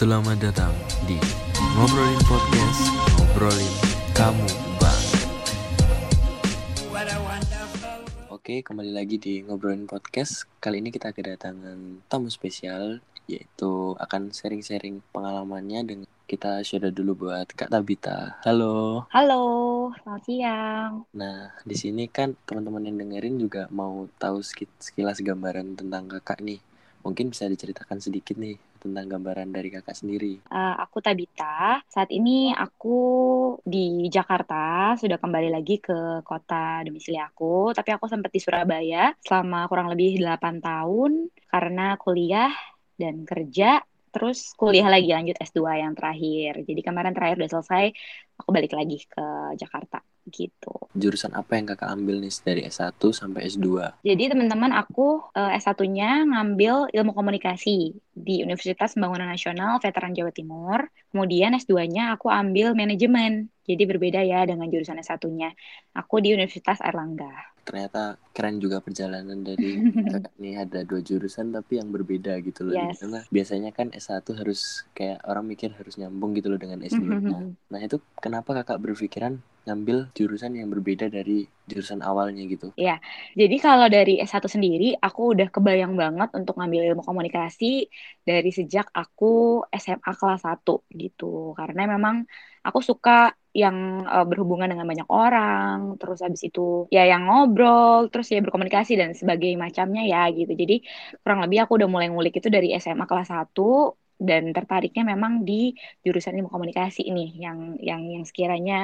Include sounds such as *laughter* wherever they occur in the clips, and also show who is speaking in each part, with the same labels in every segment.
Speaker 1: Selamat datang di Ngobrolin Podcast, ngobrolin kamu bang. Oke, kembali lagi di Ngobrolin Podcast. Kali ini kita kedatangan tamu spesial, yaitu akan sharing-sharing pengalamannya dengan kita sudah dulu buat Kak Tabita. Halo.
Speaker 2: Halo, selamat siang.
Speaker 1: Nah, di sini kan teman-teman yang dengerin juga mau tahu sekilas gambaran tentang kakak nih. Mungkin bisa diceritakan sedikit nih tentang gambaran dari kakak sendiri.
Speaker 2: Eh, aku Tabita. Saat ini aku di Jakarta, sudah kembali lagi ke kota domisili aku. Tapi aku sempat di Surabaya selama kurang lebih 8 tahun karena kuliah dan kerja. Terus kuliah lagi lanjut S2 yang terakhir. Jadi kemarin terakhir udah selesai, aku balik lagi ke Jakarta gitu.
Speaker 1: Jurusan apa yang kakak ambil nih dari S1 sampai S2?
Speaker 2: Jadi teman-teman aku eh, S1-nya ngambil ilmu komunikasi di Universitas Pembangunan Nasional Veteran Jawa Timur. Kemudian S2-nya aku ambil manajemen. Jadi berbeda ya dengan jurusan S1-nya. Aku di Universitas Airlangga.
Speaker 1: Ternyata keren juga perjalanan dari *laughs* nih ada dua jurusan tapi yang berbeda gitu loh.
Speaker 2: Yes.
Speaker 1: Karena biasanya kan S1 harus kayak orang mikir harus nyambung gitu loh dengan S2. Nah, nah itu kenapa kakak berpikiran ngambil jurusan yang berbeda dari jurusan awalnya gitu?
Speaker 2: Jadi kalau dari S1 sendiri, aku udah kebayang banget untuk ngambil ilmu komunikasi dari sejak aku SMA kelas 1 gitu. Karena memang aku suka yang eh, berhubungan dengan banyak orang, terus habis itu ya yang ngobrol, terus ya berkomunikasi dan sebagai macamnya ya gitu. Jadi kurang lebih aku udah mulai ngulik itu dari SMA kelas 1 dan tertariknya memang di jurusan ilmu komunikasi ini yang yang yang sekiranya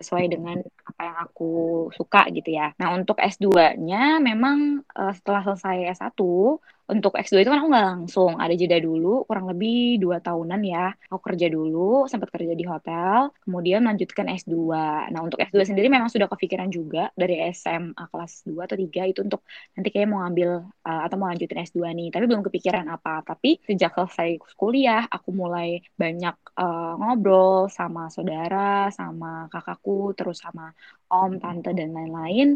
Speaker 2: sesuai dengan apa yang aku suka gitu ya. Nah, untuk S2-nya memang eh, setelah selesai S1, untuk S2 itu kan aku nggak langsung, ada jeda dulu, kurang lebih dua tahunan ya. Aku kerja dulu, sempat kerja di hotel, kemudian melanjutkan S2. Nah, untuk S2 sendiri memang sudah kepikiran juga dari SMA kelas 2 atau 3 itu untuk nanti kayak mau ngambil eh, atau mau lanjutin S2 nih. Tapi belum kepikiran apa. Tapi sejak selesai kuliah, aku mulai banyak eh, ngobrol sama saudara, sama kakakku, terus sama om, tante, dan lain-lain.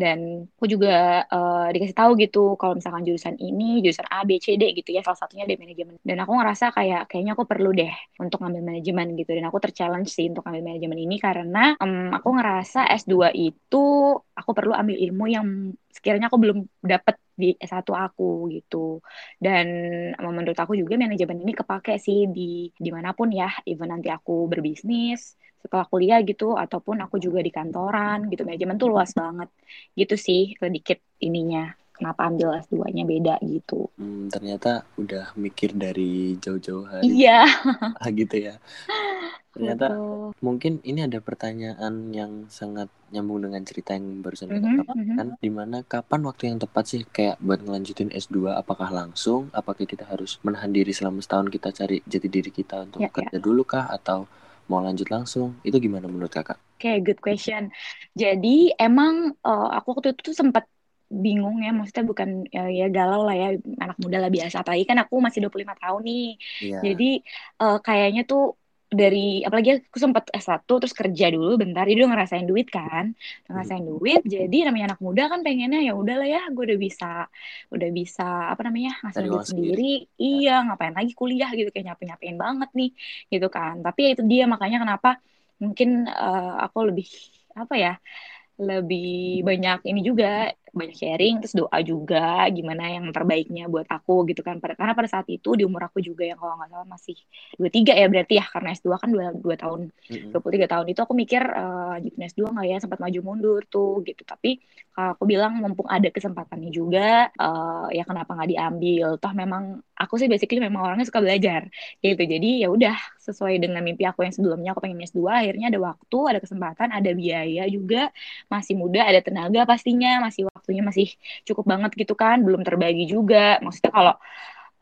Speaker 2: Dan aku juga eh, dikasih tahu gitu kalau misalkan jurusan ini, jurusan A, B, C, D gitu ya, salah satunya di manajemen. Dan aku ngerasa kayak kayaknya aku perlu deh untuk ngambil manajemen gitu. Dan aku terchallenge sih untuk ngambil manajemen ini karena em, aku ngerasa S2 itu aku perlu ambil ilmu yang sekiranya aku belum dapat di S1 aku gitu. Dan menurut aku juga manajemen ini kepake sih di di mana pun ya, even nanti aku berbisnis setelah kuliah gitu, ataupun aku juga di kantoran gitu. Manajemen tuh luas banget gitu sih, sedikit ininya. Kenapa ambil S2-nya beda gitu.
Speaker 1: Hmm, ternyata udah mikir dari jauh-jauh hari
Speaker 2: Iya,
Speaker 1: gitu ya. Ternyata
Speaker 2: betul.
Speaker 1: mungkin ini ada pertanyaan yang sangat nyambung dengan cerita yang barusan kakak
Speaker 2: Mhm,
Speaker 1: sampaikan.
Speaker 2: mhm.
Speaker 1: kan di mana kapan waktu yang tepat sih kayak buat ngelanjutin S2 apakah langsung apakah kita harus menahan diri selama setahun kita cari jati diri kita untuk
Speaker 2: Ya, ya.
Speaker 1: kerja dulu kah atau mau lanjut langsung itu gimana menurut kakak
Speaker 2: Oke, good question. Jadi emang eh, aku waktu itu tuh sempat bingung ya, maksudnya bukan ya, ya galau lah ya, anak muda lah biasa. Apalagi kan aku masih 25 tahun nih.
Speaker 1: iya
Speaker 2: Jadi eh, kayaknya tuh dari apalagi aku sempat S1 terus kerja dulu bentar jadi udah ngerasain duit kan udah ngerasain duit jadi namanya anak muda kan pengennya ya udahlah ya gue udah bisa udah bisa apa namanya ngasilin duit
Speaker 1: sendiri.
Speaker 2: sendiri iya ngapain lagi kuliah gitu kayak nyapain nyapain banget nih gitu kan tapi ya itu dia makanya kenapa mungkin eh, aku lebih apa ya lebih banyak ini juga banyak sharing terus doa juga gimana yang terbaiknya buat aku gitu kan. Pada- karena pada saat itu di umur aku juga yang kalau nggak salah masih 23 ya berarti ya karena S2 kan 2, dua tahun
Speaker 1: Mm-mm.
Speaker 2: 23 tahun itu aku mikir eh, lanjutin S2 nggak ya sempat maju mundur tuh gitu. Tapi kalau aku bilang mumpung ada kesempatannya juga eh, ya kenapa nggak diambil? Toh memang aku sih basically memang orangnya suka belajar gitu. Jadi ya udah sesuai dengan mimpi aku yang sebelumnya aku pengen S2 akhirnya ada waktu ada kesempatan ada biaya juga. Masih muda ada tenaga pastinya masih waktunya masih cukup banget gitu kan belum terbagi juga. Maksudnya kalau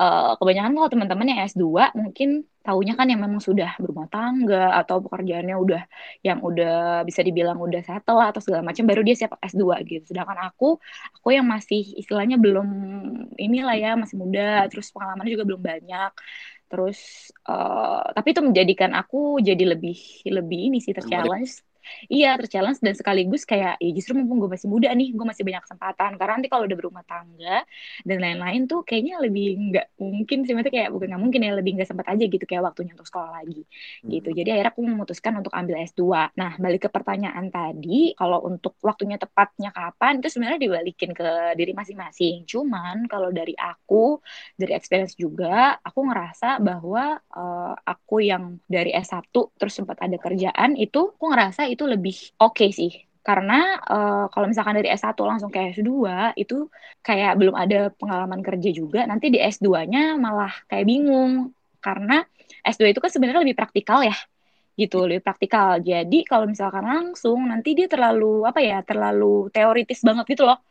Speaker 2: eh, kebanyakan kalau teman-teman yang S2 mungkin taunya kan yang memang sudah berumah tangga atau pekerjaannya udah yang udah bisa dibilang udah settle atau segala macam baru dia siap S2 gitu. Sedangkan aku aku yang masih istilahnya belum inilah ya masih muda terus pengalamannya juga belum banyak. Terus eh, tapi itu menjadikan aku jadi lebih lebih ini sih terchallenge iya terchallenge dan sekaligus kayak ya justru mumpung gue masih muda nih gue masih banyak kesempatan. Karena nanti kalau udah berumah tangga dan lain-lain tuh kayaknya lebih nggak mungkin sih. Maksudnya kayak bukan nggak mungkin ya lebih nggak sempat aja gitu kayak waktunya untuk sekolah lagi hmm. gitu jadi akhirnya aku memutuskan untuk ambil S2 nah balik ke pertanyaan tadi kalau untuk waktunya tepatnya kapan itu sebenarnya dibalikin ke diri masing-masing. Cuman kalau dari aku dari experience juga aku ngerasa bahwa uh, aku yang dari S1 terus sempat ada kerjaan itu aku ngerasa itu lebih oke okay sih. Karena uh, kalau misalkan dari S1 langsung ke S2 itu kayak belum ada pengalaman kerja juga nanti di S2-nya malah kayak bingung. Karena S2 itu kan sebenarnya lebih praktikal ya gitu lebih praktikal. Jadi kalau misalkan langsung nanti dia terlalu apa ya terlalu teoritis banget gitu loh.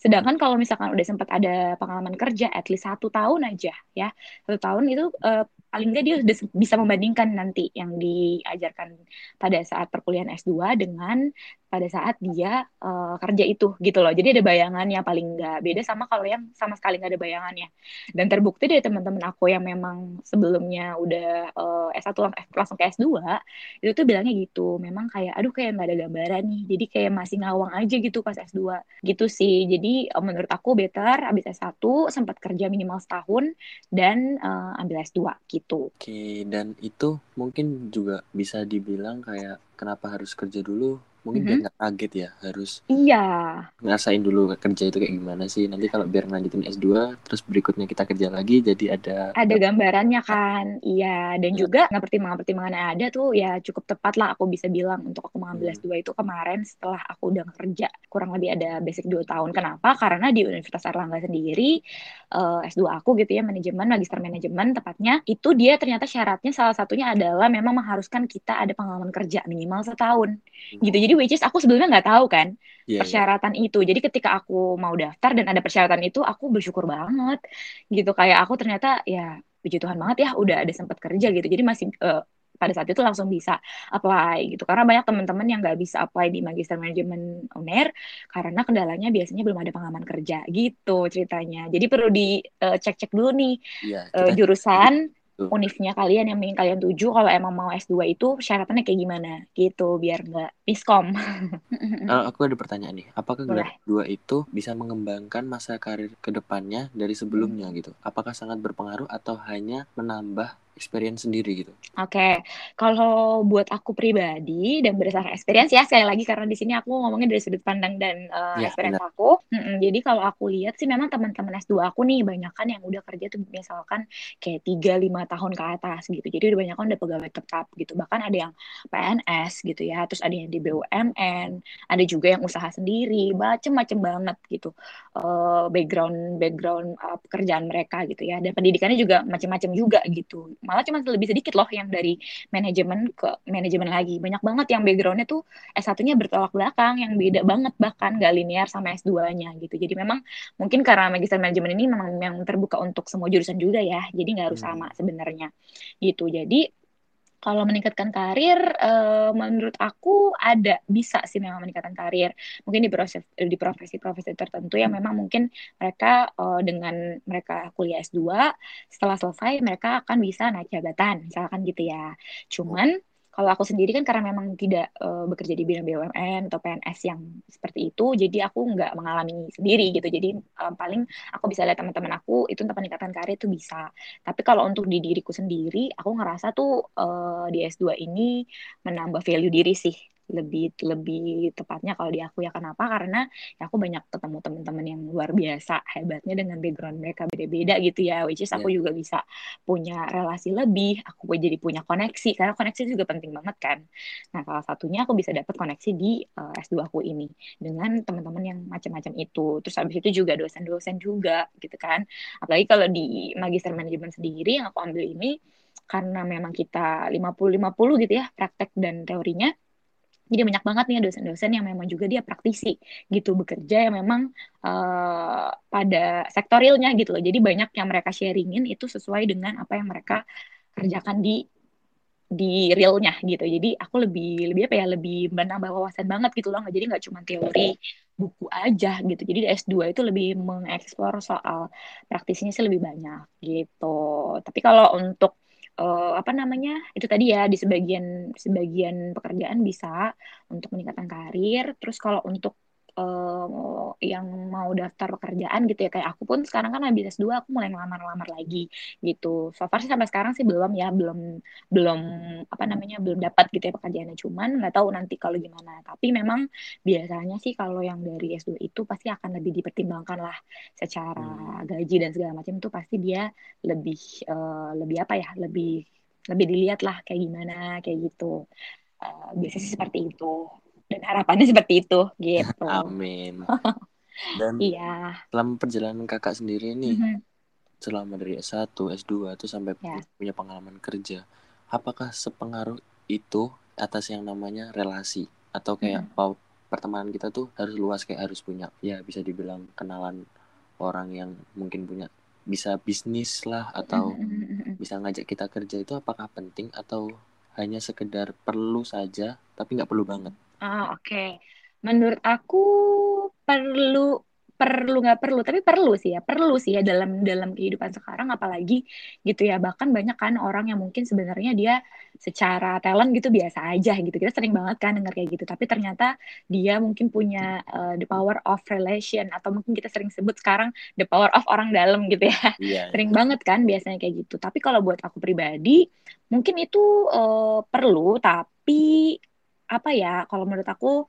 Speaker 2: Sedangkan kalau misalkan udah sempat ada pengalaman kerja at least satu tahun aja ya. Satu tahun itu uh, paling nggak dia udah bisa membandingkan nanti yang diajarkan pada saat perkuliahan S2 dengan pada saat dia uh, kerja itu gitu loh. Jadi ada bayangannya paling nggak beda sama kalau yang sama sekali nggak ada bayangannya. Dan terbukti dari teman-teman aku yang memang sebelumnya udah uh, S1 langsung ke S2 itu tuh bilangnya gitu. Memang kayak aduh kayak nggak ada gambaran nih. Jadi kayak masih ngawang aja gitu pas S2 gitu sih. Jadi uh, menurut aku better abis S1 sempat kerja minimal setahun dan uh, ambil S2 gitu.
Speaker 1: Oke, dan itu mungkin juga bisa dibilang kayak kenapa harus kerja dulu mungkin mm-hmm. biar nggak kaget ya harus
Speaker 2: iya
Speaker 1: ngerasain dulu kerja itu kayak gimana sih nanti kalau biar lanjutin S2 terus berikutnya kita kerja lagi jadi ada
Speaker 2: ada gambarannya kan iya dan ya. juga nggak pertimbangan pertimbangan yang ada tuh ya cukup tepat lah aku bisa bilang untuk aku mengambil hmm. S2 itu kemarin setelah aku udah kerja kurang lebih ada basic dua tahun kenapa karena di Universitas Erlangga sendiri uh, eh, S2 aku gitu ya manajemen magister manajemen tepatnya itu dia ternyata syaratnya salah satunya adalah memang mengharuskan kita ada pengalaman kerja minimal setahun hmm. gitu jadi jadi which is aku sebelumnya nggak tahu kan yeah, iya. persyaratan yeah. itu jadi ketika aku mau daftar dan ada persyaratan itu aku bersyukur banget gitu kayak aku ternyata ya puji Tuhan banget ya udah ada sempat kerja gitu jadi masih uh, pada saat itu langsung bisa apply gitu karena banyak teman-teman yang nggak bisa apply di magister manajemen UNER karena kendalanya biasanya belum ada pengalaman kerja gitu ceritanya jadi perlu dicek-cek uh, dulu nih yeah, iya, uh, jurusan. Univnya kalian yang ingin kalian tuju kalau emang mau S2 itu syaratannya kayak gimana gitu biar nggak miskom.
Speaker 1: uh, aku ada pertanyaan nih, apakah gelar dua itu bisa mengembangkan masa karir ke depannya dari sebelumnya hmm. gitu? Apakah sangat berpengaruh atau hanya menambah experience sendiri gitu.
Speaker 2: Oke, okay. kalau buat aku pribadi dan berdasarkan experience ya sekali lagi karena di sini aku ngomongin dari sudut pandang dan uh, ya, experience benar. aku. Mm-mm, jadi kalau aku lihat sih memang teman-teman S2 aku nih banyak kan yang udah kerja tuh misalkan kayak 3 5 tahun ke atas gitu. Jadi udah banyak kan udah pegawai tetap gitu. Bahkan ada yang PNS gitu ya, terus ada yang di BUMN, ada juga yang usaha sendiri, macem-macem banget gitu. Uh, background background uh, pekerjaan mereka gitu ya. Dan pendidikannya juga macam-macam juga gitu malah cuma lebih sedikit loh yang dari manajemen ke manajemen lagi. Banyak banget yang backgroundnya tuh S1-nya bertolak belakang yang beda banget bahkan gak linear sama S2-nya gitu. Jadi memang mungkin karena magister manajemen ini memang yang terbuka untuk semua jurusan juga ya jadi nggak harus hmm. sama sebenarnya gitu. Jadi kalau meningkatkan karir uh, menurut aku ada bisa sih memang meningkatkan karir. Mungkin di proses di profesi-profesi tertentu yang memang mungkin mereka uh, dengan mereka kuliah S2 setelah selesai mereka akan bisa naik jabatan misalkan gitu ya. Cuman kalau aku sendiri kan karena memang tidak uh, bekerja di bidang BUMN atau PNS yang seperti itu, jadi aku nggak mengalami sendiri gitu. Jadi um, paling aku bisa lihat teman-teman aku itu untuk peningkatan karir itu bisa. Tapi kalau untuk di diriku sendiri, aku ngerasa tuh uh, di S2 ini menambah value diri sih lebih lebih tepatnya kalau di aku ya kenapa? Karena ya aku banyak ketemu teman-teman yang luar biasa hebatnya dengan background mereka beda-beda gitu ya which is aku yeah. juga bisa punya relasi lebih aku jadi punya koneksi karena koneksi juga penting banget kan. Nah salah satunya aku bisa dapat koneksi di uh, eh, S2 aku ini dengan teman-teman yang macam-macam itu. Terus habis itu juga dosen-dosen juga gitu kan. Apalagi kalau di magister manajemen sendiri yang aku ambil ini karena memang kita 50-50 gitu ya praktek dan teorinya jadi banyak banget nih dosen-dosen yang memang juga dia praktisi gitu bekerja yang memang uh, pada sektorilnya gitu loh. Jadi banyak yang mereka sharingin itu sesuai dengan apa yang mereka kerjakan di di realnya gitu. Jadi aku lebih lebih apa ya lebih menambah wawasan banget gitu loh. Jadi nggak cuma teori buku aja gitu. Jadi di S2 itu lebih mengeksplor soal praktisinya sih lebih banyak gitu. Tapi kalau untuk uh, apa namanya itu tadi ya di sebagian sebagian pekerjaan bisa untuk meningkatkan karir. Terus kalau untuk uh, yang mau daftar pekerjaan gitu ya. Kayak aku pun sekarang kan habis S2 aku mulai ngelamar-lamar lagi gitu. So far sih sampai sekarang sih belum ya belum belum apa namanya belum dapat gitu ya pekerjaannya. Cuman nggak tahu nanti kalau gimana. Tapi memang biasanya sih kalau yang dari S2 itu pasti akan lebih dipertimbangkan lah secara hmm. gaji dan segala macam itu pasti dia lebih uh, lebih apa ya lebih lebih dilihat lah kayak gimana kayak gitu. Uh, biasanya sih seperti itu dan harapannya seperti itu gitu. *laughs*
Speaker 1: Amin. *laughs* Dan iya. selama perjalanan kakak sendiri nih, mm -hmm. selama dari S1, S2 tuh sampai yeah. punya pengalaman kerja, apakah sepengaruh itu atas yang namanya relasi atau kayak mm -hmm. pertemanan kita tuh harus luas kayak harus punya ya bisa dibilang kenalan orang yang mungkin punya bisa bisnis lah atau mm -hmm. bisa ngajak kita kerja itu apakah penting atau hanya sekedar perlu saja tapi nggak perlu banget
Speaker 2: Ah, oke. Menurut aku perlu perlu nggak perlu tapi perlu sih ya perlu sih ya dalam dalam kehidupan sekarang apalagi gitu ya bahkan banyak kan orang yang mungkin sebenarnya dia secara talent gitu biasa aja gitu kita sering banget kan dengar kayak gitu tapi ternyata dia mungkin punya uh, the power of relation atau mungkin kita sering sebut sekarang the power of orang dalam gitu ya yeah, sering yeah. banget kan biasanya kayak gitu tapi kalau buat aku pribadi mungkin itu uh, perlu tapi apa ya kalau menurut aku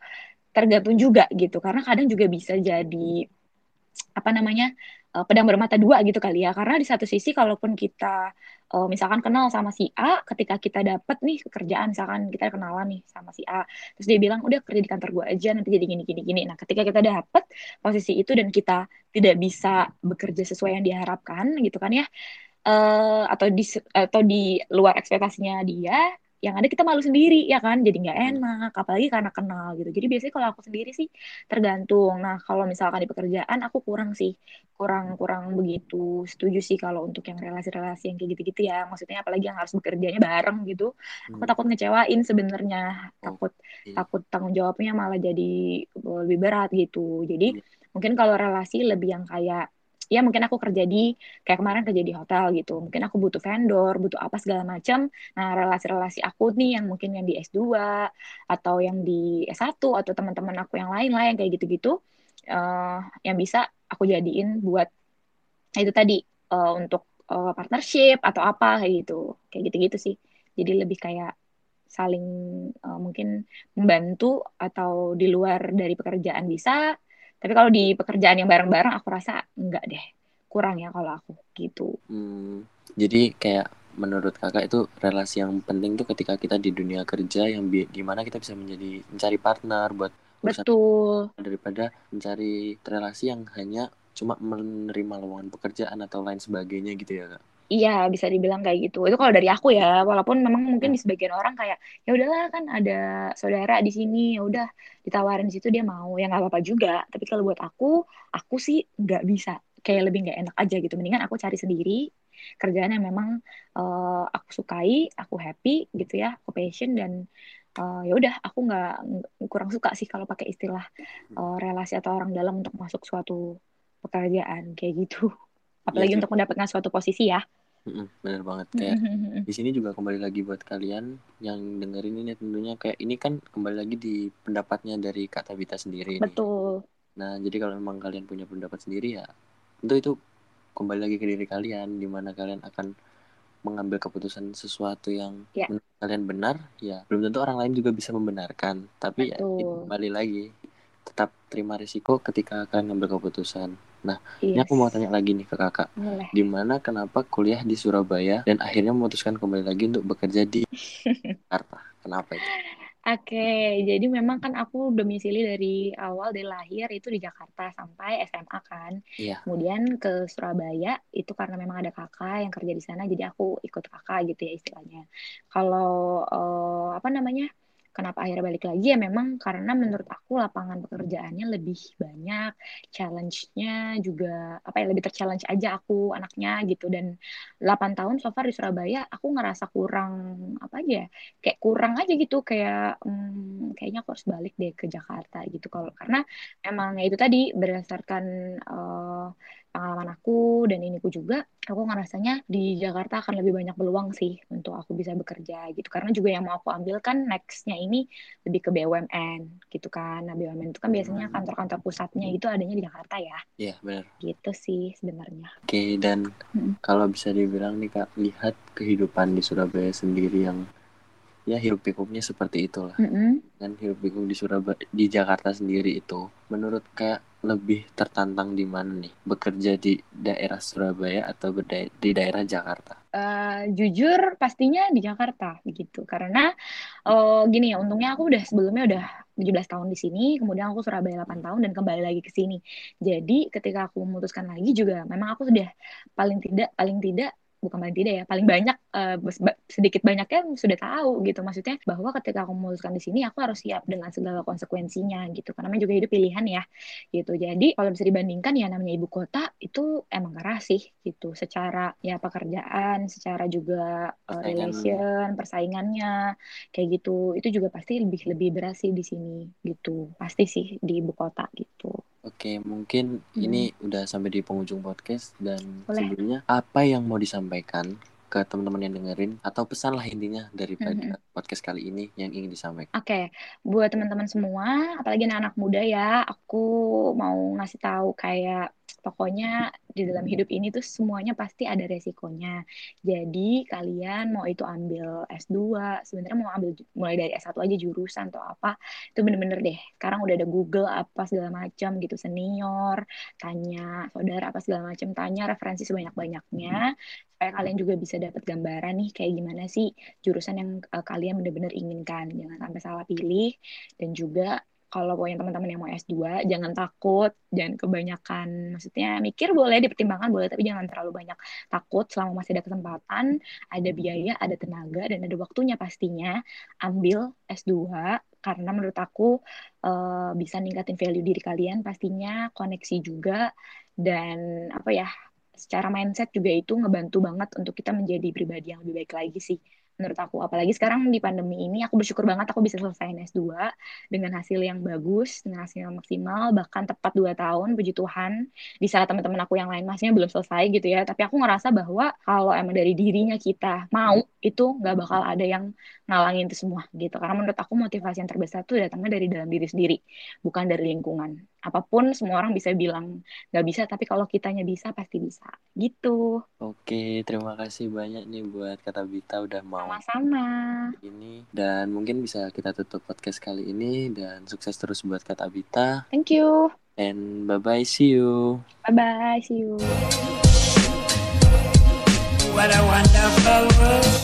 Speaker 2: tergantung juga gitu. Karena kadang juga bisa jadi apa namanya uh, pedang bermata dua gitu kali ya. Karena di satu sisi kalaupun kita uh, misalkan kenal sama si A ketika kita dapat nih pekerjaan misalkan kita kenalan nih sama si A terus dia bilang udah kerja di kantor gue aja nanti jadi gini gini gini. Nah ketika kita dapat posisi itu dan kita tidak bisa bekerja sesuai yang diharapkan gitu kan ya uh, atau di atau di luar ekspektasinya dia yang ada kita malu sendiri ya kan jadi nggak hmm. enak apalagi karena kenal gitu jadi biasanya kalau aku sendiri sih tergantung nah kalau misalkan di pekerjaan aku kurang sih kurang kurang begitu setuju sih kalau untuk yang relasi-relasi yang kayak gitu-gitu ya maksudnya apalagi yang harus bekerjanya bareng gitu hmm. aku takut ngecewain sebenarnya oh, takut iya. takut tanggung jawabnya malah jadi lebih berat gitu jadi hmm. mungkin kalau relasi lebih yang kayak ya mungkin aku kerja di kayak kemarin kerja di hotel gitu. Mungkin aku butuh vendor butuh apa segala macam nah relasi-relasi aku nih yang mungkin yang di S2 atau yang di S1 atau teman-teman aku yang lain lah yang kayak gitu-gitu uh, yang bisa aku jadiin buat itu tadi uh, untuk uh, partnership atau apa kayak gitu. Kayak gitu-gitu sih. Jadi lebih kayak saling uh, mungkin membantu atau di luar dari pekerjaan bisa tapi kalau di pekerjaan yang bareng-bareng aku rasa enggak deh. Kurang ya kalau aku gitu.
Speaker 1: Hmm, jadi kayak menurut kakak itu relasi yang penting tuh ketika kita di dunia kerja yang gimana kita bisa menjadi mencari partner buat
Speaker 2: betul
Speaker 1: daripada mencari relasi yang hanya cuma menerima lowongan pekerjaan atau lain sebagainya gitu ya kak
Speaker 2: Iya, bisa dibilang kayak gitu. Itu kalau dari aku ya, walaupun memang mungkin di sebagian orang kayak ya udahlah kan ada saudara di sini, ya udah ditawarin di situ dia mau, ya nggak apa-apa juga. Tapi kalau buat aku, aku sih nggak bisa, kayak lebih nggak enak aja gitu. Mendingan aku cari sendiri kerjaan yang memang uh, aku sukai, aku happy gitu ya, aku passion dan uh, ya udah aku nggak kurang suka sih kalau pakai istilah uh, relasi atau orang dalam untuk masuk suatu pekerjaan kayak gitu. Apalagi ya, untuk mendapatkan suatu posisi ya.
Speaker 1: Bener banget kayak di sini juga kembali lagi buat kalian yang dengerin ini tentunya kayak ini kan kembali lagi di pendapatnya dari Kak Tabita sendiri
Speaker 2: Betul.
Speaker 1: Nih. Nah, jadi kalau memang kalian punya pendapat sendiri ya tentu itu kembali lagi ke diri kalian di mana kalian akan mengambil keputusan sesuatu yang ya. kalian benar ya belum tentu orang lain juga bisa membenarkan tapi ya, Betul. ya kembali lagi tetap terima risiko ketika akan ngambil keputusan Nah, yes. ini aku mau tanya lagi nih ke kakak. Gimana kenapa kuliah di Surabaya dan akhirnya memutuskan kembali lagi untuk bekerja di *laughs* Jakarta? Kenapa itu?
Speaker 2: Oke, jadi memang kan aku domisili dari awal dari lahir itu di Jakarta sampai SMA kan. Iya. Kemudian ke Surabaya itu karena memang ada kakak yang kerja di sana, jadi aku ikut kakak gitu ya istilahnya. Kalau uh, apa namanya? Kenapa akhirnya balik lagi? Ya memang karena menurut aku lapangan pekerjaannya lebih banyak challenge-nya juga apa ya lebih terchallenge aja aku anaknya gitu. Dan 8 tahun so far di Surabaya aku ngerasa kurang apa aja ya kayak kurang aja gitu. Kayak hmm, kayaknya aku harus balik deh ke Jakarta gitu. Kalau karena emang ya itu tadi berdasarkan uh, pengalaman aku dan iniku juga, aku ngerasanya di Jakarta akan lebih banyak peluang sih untuk aku bisa bekerja gitu. Karena juga yang mau aku ambil kan nextnya ini lebih ke BUMN gitu kan. Nah BUMN itu kan biasanya kantor-kantor pusatnya itu adanya di Jakarta ya.
Speaker 1: Iya benar.
Speaker 2: Gitu sih sebenarnya.
Speaker 1: Oke dan hmm. kalau bisa dibilang nih kak, lihat kehidupan di Surabaya sendiri yang ya hirup pikuknya seperti itulah mm -hmm. kan hirup pikuk di Surabaya di Jakarta sendiri itu menurut kak lebih tertantang di mana nih? Bekerja di daerah Surabaya atau di daerah Jakarta?
Speaker 2: Uh, jujur pastinya di Jakarta gitu. Karena uh, gini ya untungnya aku udah sebelumnya udah 17 tahun di sini kemudian aku Surabaya 8 tahun dan kembali lagi ke sini. Jadi ketika aku memutuskan lagi juga memang aku sudah paling tidak paling tidak bukan paling tidak ya paling banyak uh, sedikit banyaknya sudah tahu gitu. Maksudnya bahwa ketika aku memutuskan di sini aku harus siap dengan segala konsekuensinya gitu. Karena juga hidup pilihan ya gitu. Jadi kalau bisa dibandingkan ya namanya ibu kota itu emang keras sih gitu. Secara ya pekerjaan secara juga uh, relation persaingannya kayak gitu. Itu juga pasti lebih lebih berat sih di sini gitu. Pasti sih di ibu kota gitu
Speaker 1: Oke, mungkin hmm. ini udah sampai di penghujung podcast dan Boleh. sebelumnya apa yang mau disampaikan ke teman-teman yang dengerin atau pesan lah intinya daripada hmm. podcast kali ini yang ingin disampaikan.
Speaker 2: Oke, okay. buat teman-teman semua, apalagi anak-anak muda ya, aku mau ngasih tahu kayak pokoknya di dalam hidup ini tuh semuanya pasti ada resikonya. Jadi kalian mau itu ambil S2, sebenarnya mau ambil mulai dari S1 aja jurusan atau apa, itu bener-bener deh. Sekarang udah ada Google apa segala macam gitu, senior, tanya saudara apa segala macam, tanya referensi sebanyak-banyaknya supaya kalian juga bisa dapat gambaran nih kayak gimana sih jurusan yang uh, kalian bener-bener inginkan. Jangan sampai salah pilih dan juga kalau punya teman-teman yang mau S2 jangan takut. Jangan kebanyakan maksudnya mikir boleh dipertimbangkan boleh tapi jangan terlalu banyak takut. Selama masih ada kesempatan ada biaya ada tenaga dan ada waktunya pastinya ambil S2 karena menurut aku uh, bisa ningkatin value diri kalian pastinya koneksi juga. Dan apa ya secara mindset juga itu ngebantu banget untuk kita menjadi pribadi yang lebih baik lagi sih menurut aku. Apalagi sekarang di pandemi ini aku bersyukur banget aku bisa selesai S2 dengan hasil yang bagus dengan hasil yang maksimal bahkan tepat dua tahun puji Tuhan di saat teman-teman aku yang lain masihnya belum selesai gitu ya. Tapi aku ngerasa bahwa kalau emang dari dirinya kita mau itu nggak bakal ada yang ngalangin itu semua gitu. Karena menurut aku motivasi yang terbesar tuh datangnya dari dalam diri sendiri bukan dari lingkungan. Apa pun semua orang bisa bilang nggak bisa tapi kalau kitanya bisa pasti bisa. Gitu.
Speaker 1: Oke terima kasih banyak nih buat kata Bita udah mau
Speaker 2: sama-sama.
Speaker 1: ini. Dan mungkin bisa kita tutup podcast kali ini. Dan sukses terus buat kata Bita
Speaker 2: thank you.
Speaker 1: And bye bye see you.
Speaker 2: Bye bye see you.
Speaker 3: What a wonderful world